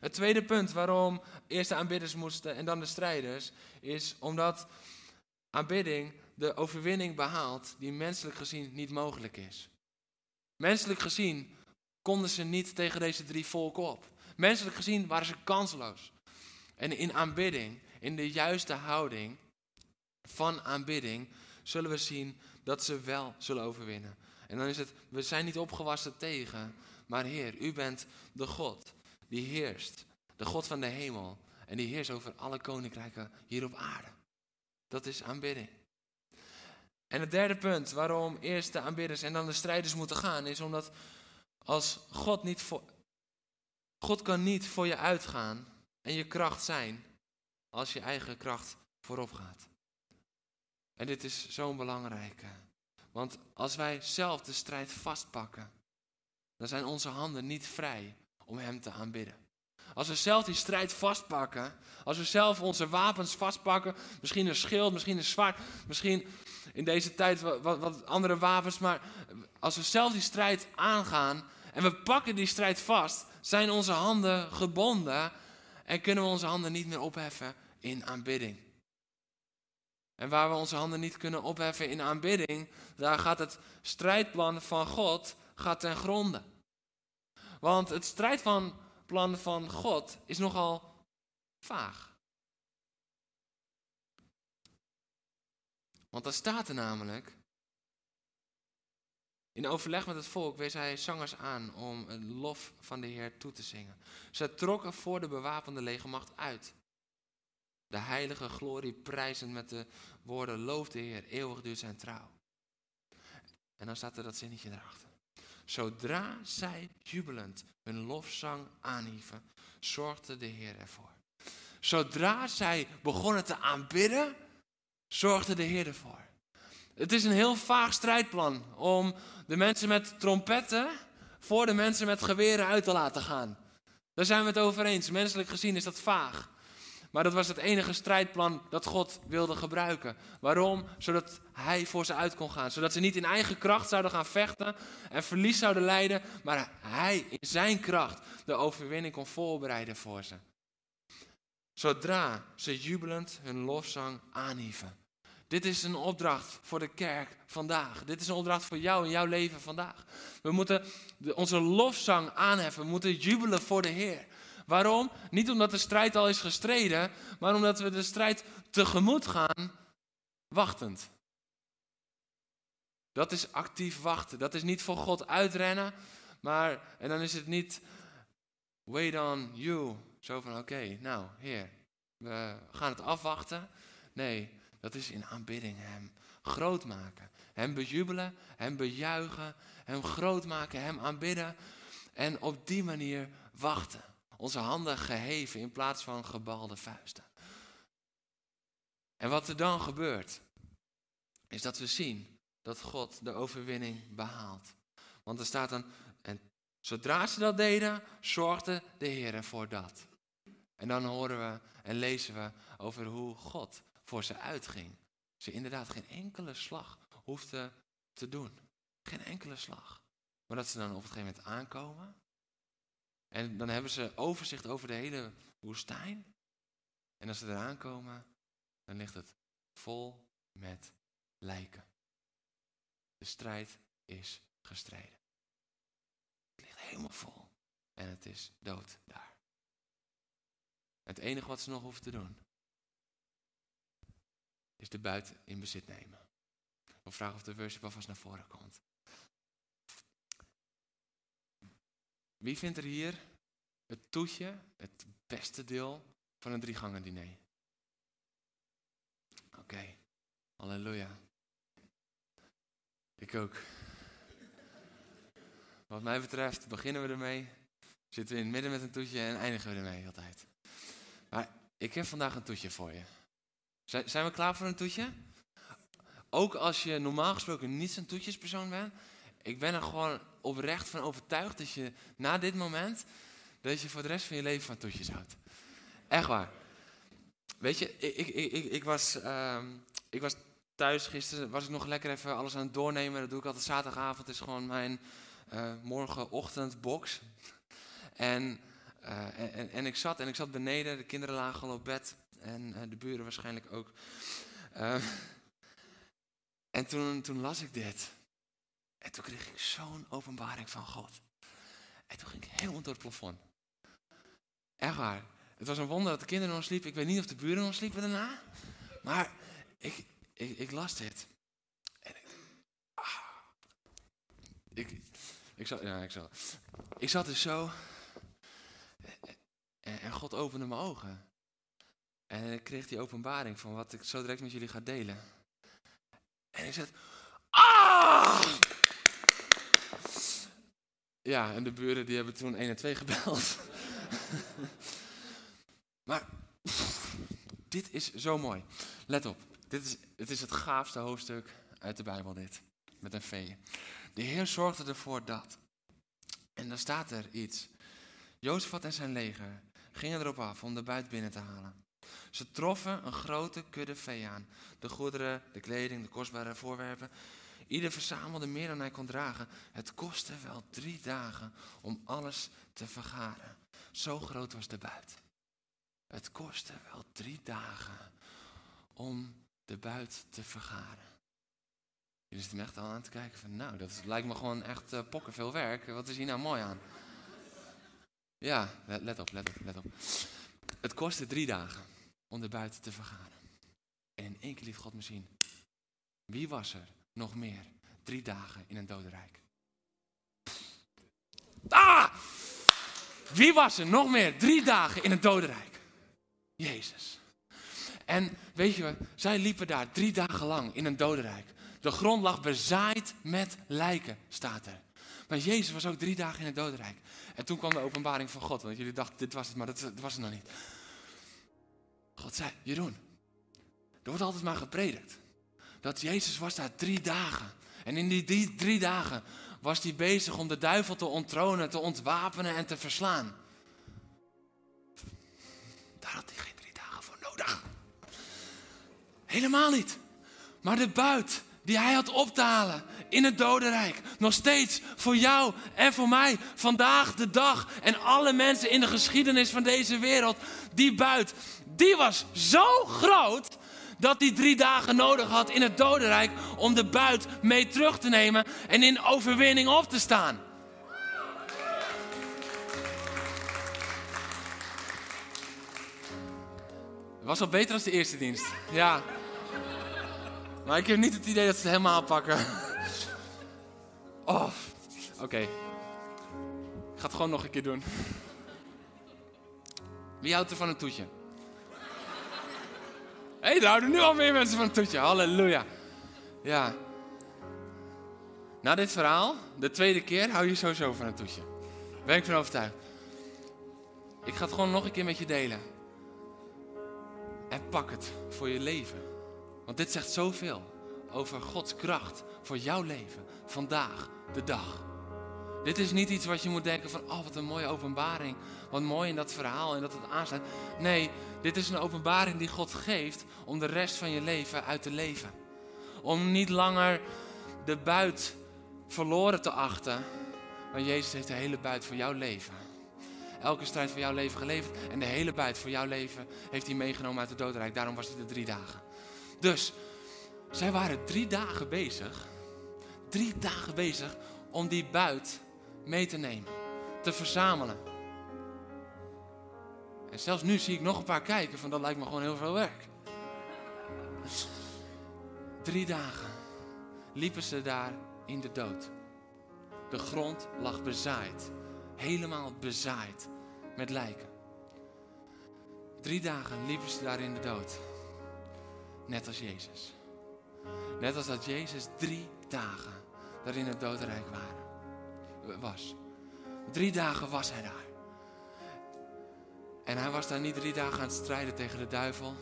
Het tweede punt waarom eerst de aanbidders moesten en dan de strijders, is omdat aanbidding de overwinning behaalt die menselijk gezien niet mogelijk is. Menselijk gezien konden ze niet tegen deze drie volken op. Menselijk gezien waren ze kansloos. En in aanbidding, in de juiste houding van aanbidding, zullen we zien dat ze wel zullen overwinnen. En dan is het, we zijn niet opgewassen tegen, maar Heer, u bent de God die heerst. De God van de hemel. En die heerst over alle koninkrijken hier op aarde. Dat is aanbidding. En het derde punt waarom eerst de aanbidders en dan de strijders moeten gaan, is omdat als God niet voor. God kan niet voor je uitgaan en je kracht zijn als je eigen kracht voorop gaat. En dit is zo'n belangrijke. Want als wij zelf de strijd vastpakken, dan zijn onze handen niet vrij om Hem te aanbidden. Als we zelf die strijd vastpakken, als we zelf onze wapens vastpakken, misschien een schild, misschien een zwaard, misschien in deze tijd wat, wat, andere wapens. Maar als we zelf die strijd aangaan en we pakken die strijd vast, zijn onze handen gebonden en kunnen we onze handen niet meer opheffen in aanbidding. En waar we onze handen niet kunnen opheffen in aanbidding, daar gaat het strijdplan van God gaat ten gronde. Want het strijdplan van God is nogal vaag. Want dan staat er namelijk. In overleg met het volk wees hij zangers aan om het lof van de Heer toe te zingen. Ze trokken voor de bewapende legermacht uit. De heilige glorie prijzend met de woorden: Loof de Heer, eeuwig duurt zijn trouw. En dan staat er dat zinnetje erachter. Zodra zij jubelend hun lofzang aanhieven, zorgde de Heer ervoor. Zodra zij begonnen te aanbidden, zorgde de Heer ervoor. Het is een heel vaag strijdplan om de mensen met trompetten voor de mensen met geweren uit te laten gaan. Daar zijn we het over eens. Menselijk gezien is dat vaag. Maar dat was het enige strijdplan dat God wilde gebruiken. Waarom? Zodat hij voor ze uit kon gaan. Zodat ze niet in eigen kracht zouden gaan vechten en verlies zouden leiden. Maar hij in zijn kracht de overwinning kon voorbereiden voor ze. Zodra ze jubelend hun lofzang aanhieven. Dit is een opdracht voor de kerk vandaag. Dit is een opdracht voor jou in jouw leven vandaag. We moeten onze lofzang aanheffen. We moeten jubelen voor de Heer. Waarom? Niet omdat de strijd al is gestreden, maar omdat we de strijd tegemoet gaan, wachtend. Dat is actief wachten. Dat is niet voor God uitrennen, maar, en dan is het niet wait on you. Zo van, oké, nou, Heer, we gaan het afwachten. Nee, dat is in aanbidding Hem groot maken. Hem bejubelen, Hem bejuichen, Hem groot maken, Hem aanbidden. En op die manier wachten. Onze handen geheven in plaats van gebalde vuisten. En wat er dan gebeurt, is dat we zien dat God de overwinning behaalt. Want er staat dan, en zodra ze dat deden, zorgde de Heer ervoor dat. En dan horen we en lezen we over hoe God voor ze uitging. Ze inderdaad geen enkele slag hoefden te doen. Geen enkele slag. Maar dat ze dan op het gegeven moment aankomen en dan hebben ze overzicht over de hele woestijn. En als ze eraan komen, dan ligt het vol met lijken. De strijd is gestreden. Het ligt helemaal vol. En het is dood daar. Het enige wat ze nog hoeven te doen, is de buit in bezit nemen. Ik vragen of de worship alvast naar voren komt. Wie vindt er hier het toetje, het beste deel van een gangen diner? Oké, halleluja. Ik ook. Wat mij betreft beginnen we ermee, zitten we in het midden met een toetje en eindigen we ermee altijd. Maar ik heb vandaag een toetje voor je. Zijn we klaar voor een toetje? Ook als je normaal gesproken niet zo'n toetjespersoon bent, ik ben er gewoon oprecht van overtuigd dat je na dit moment, dat je voor de rest van je leven van toetjes houdt. Echt waar. Weet je, ik, ik, ik, ik was, uh, ik was thuis gisteren, was ik nog lekker even alles aan het doornemen. Dat doe ik altijd zaterdagavond, is gewoon mijn uh, morgenochtendbox. En, uh, en, en, ik zat, en ik zat beneden, de kinderen lagen al op bed. En uh, de buren waarschijnlijk ook. en toen, toen las ik dit. En toen kreeg ik zo'n openbaring van God. En toen ging ik heel door het plafond. Echt waar. Het was een wonder dat de kinderen nog sliepen. Ik weet niet of de buren nog sliepen daarna. Maar ik, ik, ik las dit. En ik, ah, ik, ik, zat, ja, ik, zat, ik zat dus zo. En, en God opende mijn ogen. En ik kreeg die openbaring van wat ik zo direct met jullie ga delen. En ik zei, ah! Ja, en de buren die hebben toen 1 en 2 gebeld. [LAUGHS] maar dit is zo mooi. Let op, dit is, het is het gaafste hoofdstuk uit de Bijbel dit. Met een V. De Heer zorgde ervoor dat. En dan staat er iets. Jozefat en zijn leger gingen erop af om de buit binnen te halen. Ze troffen een grote kudde vee aan. De goederen, de kleding, de kostbare voorwerpen. Ieder verzamelde meer dan hij kon dragen. Het kostte wel drie dagen om alles te vergaren. Zo groot was de buit. Het kostte wel drie dagen om de buit te vergaren. Jullie zitten me echt al aan te kijken van, nou, dat lijkt me gewoon echt uh, pokken veel werk. Wat is hier nou mooi aan? Ja, let op, let op, let op. Het kostte drie dagen om de buiten te vergaren. En in één keer liet God me zien. Wie was er nog meer drie dagen in een dodenrijk? Ah! Wie was er nog meer drie dagen in een dodenrijk? Jezus. En weet je, zij liepen daar drie dagen lang in een dodenrijk. De grond lag bezaaid met lijken, staat er. Maar Jezus was ook drie dagen in het dodenrijk. En toen kwam de openbaring van God. Want jullie dachten, dit was het, maar dat, was het nog niet. God zei, Jeroen, er wordt altijd maar gepredikt. Dat Jezus was daar drie dagen. En in die drie, dagen was hij bezig om de duivel te onttronen, te ontwapenen en te verslaan. Daar had hij geen drie dagen voor nodig. Helemaal niet. Maar de buit die hij had op te halen in het dodenrijk. Nog steeds voor jou en voor mij. Vandaag de dag. En alle mensen in de geschiedenis van deze wereld. Die buit, die was zo groot dat hij drie dagen nodig had in het dodenrijk om de buit mee terug te nemen en in overwinning op te staan. Was al beter dan de eerste dienst. Ja. Maar ik heb niet het idee dat ze het helemaal pakken. Oh, oké. Ik ga het gewoon nog een keer doen. Wie houdt er van een toetje? Hé, hey, er houden nu al meer mensen van een toetje. Halleluja. Ja. Na dit verhaal, de tweede keer, hou je sowieso van een toetje. Ben ik van overtuigd. Ik ga het gewoon nog een keer met je delen. En pak het voor je leven. Want dit zegt zoveel over Gods kracht voor jouw leven. Vandaag, de dag. Dit is niet iets wat je moet denken van, oh wat een mooie openbaring. Wat mooi in dat verhaal en dat het aansluit. Nee, dit is een openbaring die God geeft om de rest van je leven uit te leven. Om niet langer de buit verloren te achten. Maar Jezus heeft de hele buit voor jouw leven. Elke strijd voor jouw leven geleverd. En de hele buit voor jouw leven heeft hij meegenomen uit de doodrijk. Daarom was het de drie dagen. Dus, zij waren drie dagen bezig. Drie dagen bezig om die buit mee te nemen. Te verzamelen. En zelfs nu zie ik nog een paar kijken van dat lijkt me gewoon heel veel werk. Drie dagen liepen ze daar in de dood. De grond lag bezaaid. Helemaal bezaaid met lijken. Drie dagen liepen ze daar in de dood. Net als Jezus. Net als dat Jezus drie dagen daar in het dodenrijk waren, was. Drie dagen was hij daar. En hij was daar niet drie dagen aan het strijden tegen de duivel.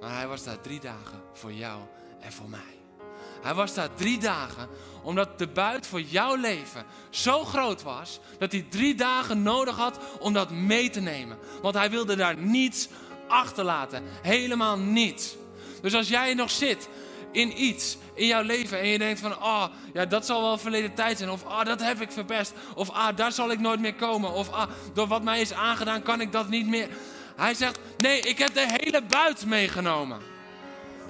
Maar hij was daar drie dagen voor jou en voor mij. Hij was daar drie dagen omdat de buit voor jouw leven zo groot was dat hij drie dagen nodig had om dat mee te nemen. Want hij wilde daar niets achterlaten. Helemaal niets. Dus als jij nog zit in iets in jouw leven en je denkt van, ah, ja, dat zal wel verleden tijd zijn. Of, ah, dat heb ik verpest. Of, ah, daar zal ik nooit meer komen. Of, ah, door wat mij is aangedaan kan ik dat niet meer. Hij zegt, nee, ik heb de hele buit meegenomen.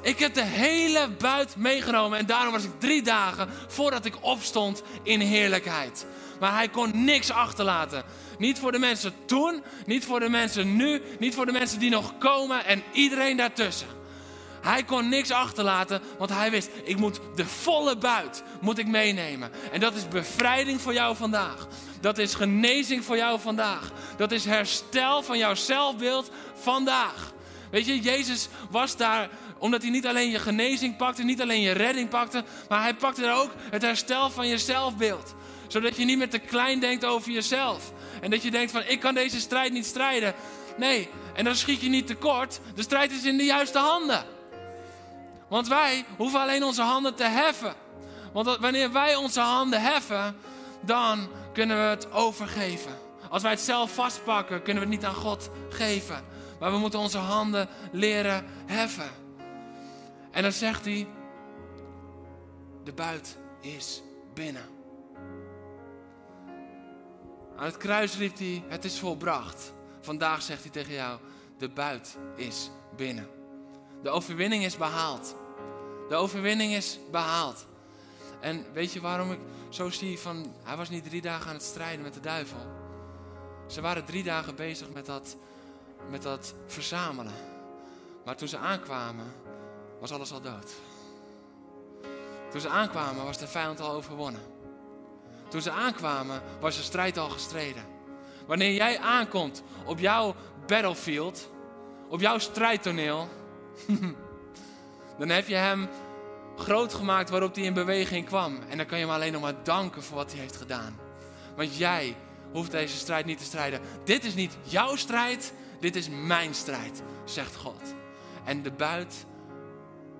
Ik heb de hele buit meegenomen en daarom was ik drie dagen voordat ik opstond in heerlijkheid. Maar hij kon niks achterlaten. Niet voor de mensen toen, niet voor de mensen nu, niet voor de mensen die nog komen en iedereen daartussen. Hij kon niks achterlaten, want hij wist, ik moet de volle buit moet ik meenemen. En dat is bevrijding voor jou vandaag. Dat is genezing voor jou vandaag. Dat is herstel van jouw zelfbeeld vandaag. Weet je, Jezus was daar omdat hij niet alleen je genezing pakte, niet alleen je redding pakte, maar hij pakte er ook het herstel van je zelfbeeld. Zodat je niet meer te klein denkt over jezelf. En dat je denkt van, ik kan deze strijd niet strijden. Nee, en dan schiet je niet tekort. De strijd is in de juiste handen. Want wij hoeven alleen onze handen te heffen. Want wanneer wij onze handen heffen, dan kunnen we het overgeven. Als wij het zelf vastpakken, kunnen we het niet aan God geven. Maar we moeten onze handen leren heffen. En dan zegt hij, de buit is binnen. Aan het kruis riep hij, het is volbracht. Vandaag zegt hij tegen jou, de buit is binnen. De overwinning is behaald. De overwinning is behaald. En weet je waarom ik zo zie van, hij was niet drie dagen aan het strijden met de duivel. Ze waren drie dagen bezig met dat, met dat verzamelen. Maar toen ze aankwamen, was alles al dood. Toen ze aankwamen, was de vijand al overwonnen. Toen ze aankwamen, was de strijd al gestreden. Wanneer jij aankomt op jouw battlefield, op jouw strijdtoneel, [LAUGHS] dan heb je hem groot gemaakt waarop hij in beweging kwam. En dan kan je hem alleen nog maar danken voor wat hij heeft gedaan. Want jij hoeft deze strijd niet te strijden. Dit is niet jouw strijd, dit is mijn strijd, zegt God. En de buit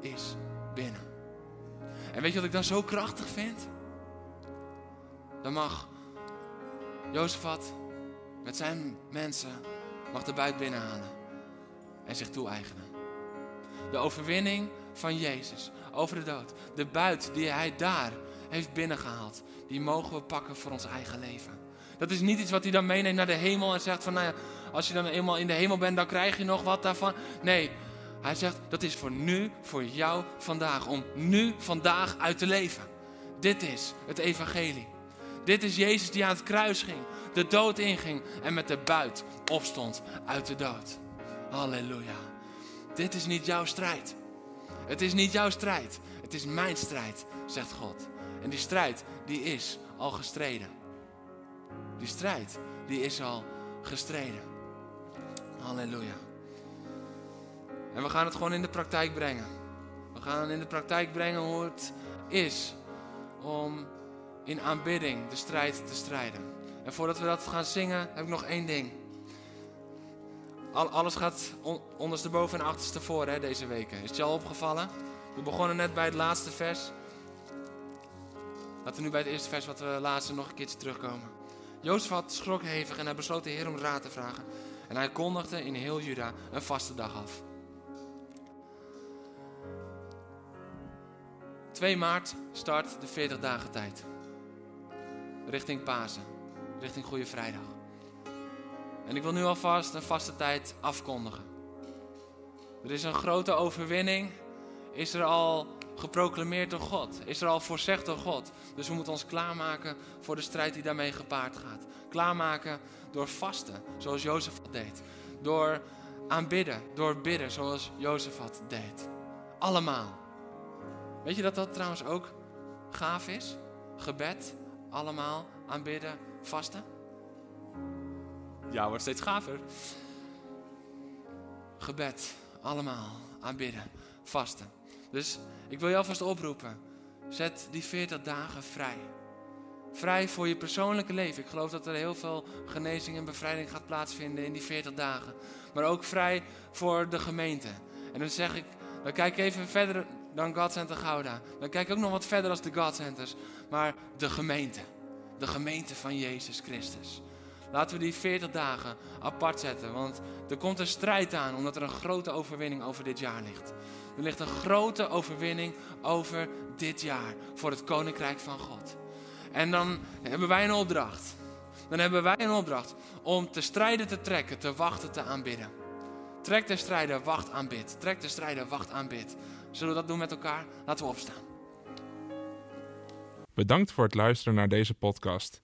is binnen. En weet je wat ik dan zo krachtig vind? Dan mag Jozefat met zijn mensen mag de buit binnenhalen en zich toe-eigenen. De overwinning van Jezus over de dood. De buit die hij daar heeft binnengehaald, die mogen we pakken voor ons eigen leven. Dat is niet iets wat hij dan meeneemt naar de hemel en zegt van, nou ja, als je dan eenmaal in de hemel bent, dan krijg je nog wat daarvan. Nee, hij zegt, dat is voor nu, voor jou vandaag, om nu vandaag uit te leven. Dit is het evangelie. Dit is Jezus die aan het kruis ging, de dood inging en met de buit opstond uit de dood. Halleluja. Dit is niet jouw strijd. Het is niet jouw strijd. Het is mijn strijd, zegt God. En die strijd, die is al gestreden. Die strijd, die is al gestreden. Halleluja. En we gaan het gewoon in de praktijk brengen. We gaan in de praktijk brengen hoe het is om in aanbidding de strijd te strijden. En voordat we dat gaan zingen, heb ik nog één ding. Alles gaat on, ondersteboven en achterstevoren hè, deze weken. Is het je al opgevallen? We begonnen net bij het laatste vers. Laten we nu bij het eerste vers wat we laatste nog een keertje terugkomen. Jozef had schrok hevig en hij besloot de Heer om raad te vragen. En hij kondigde in heel Juda een vaste dag af. 2 maart start de 40 dagen tijd. Richting Pasen, richting Goede Vrijdag. En ik wil nu alvast een vaste tijd afkondigen. Er is een grote overwinning, is er al geproclameerd door God, is er al voorzegd door God. Dus we moeten ons klaarmaken voor de strijd die daarmee gepaard gaat. Klaarmaken door vasten, zoals Jozef deed. Door aanbidden, door bidden, zoals Jozef deed. Allemaal. Weet je dat dat trouwens ook gaaf is? Gebed, allemaal aanbidden, vasten. Ja, wordt steeds gaver. Gebed, allemaal aanbidden, vasten. Dus ik wil je alvast oproepen. Zet die 40 dagen vrij. Vrij voor je persoonlijke leven. Ik geloof dat er heel veel genezing en bevrijding gaat plaatsvinden in die 40 dagen. Maar ook vrij voor de gemeente. En dan zeg ik, dan kijk even verder dan God Center Gouda. Dan kijk ook nog wat verder als de God Centers. Maar de gemeente. De gemeente van Jezus Christus. Laten we die 40 dagen apart zetten. Want er komt een strijd aan, omdat er een grote overwinning over dit jaar ligt. Er ligt een grote overwinning over dit jaar voor het koninkrijk van God. En dan hebben wij een opdracht. Dan hebben wij een opdracht om te strijden te trekken, te wachten, te aanbidden. Trek de strijder, wacht, aanbid. Trek de strijder, wacht, aanbid. Zullen we dat doen met elkaar? Laten we opstaan. Bedankt voor het luisteren naar deze podcast.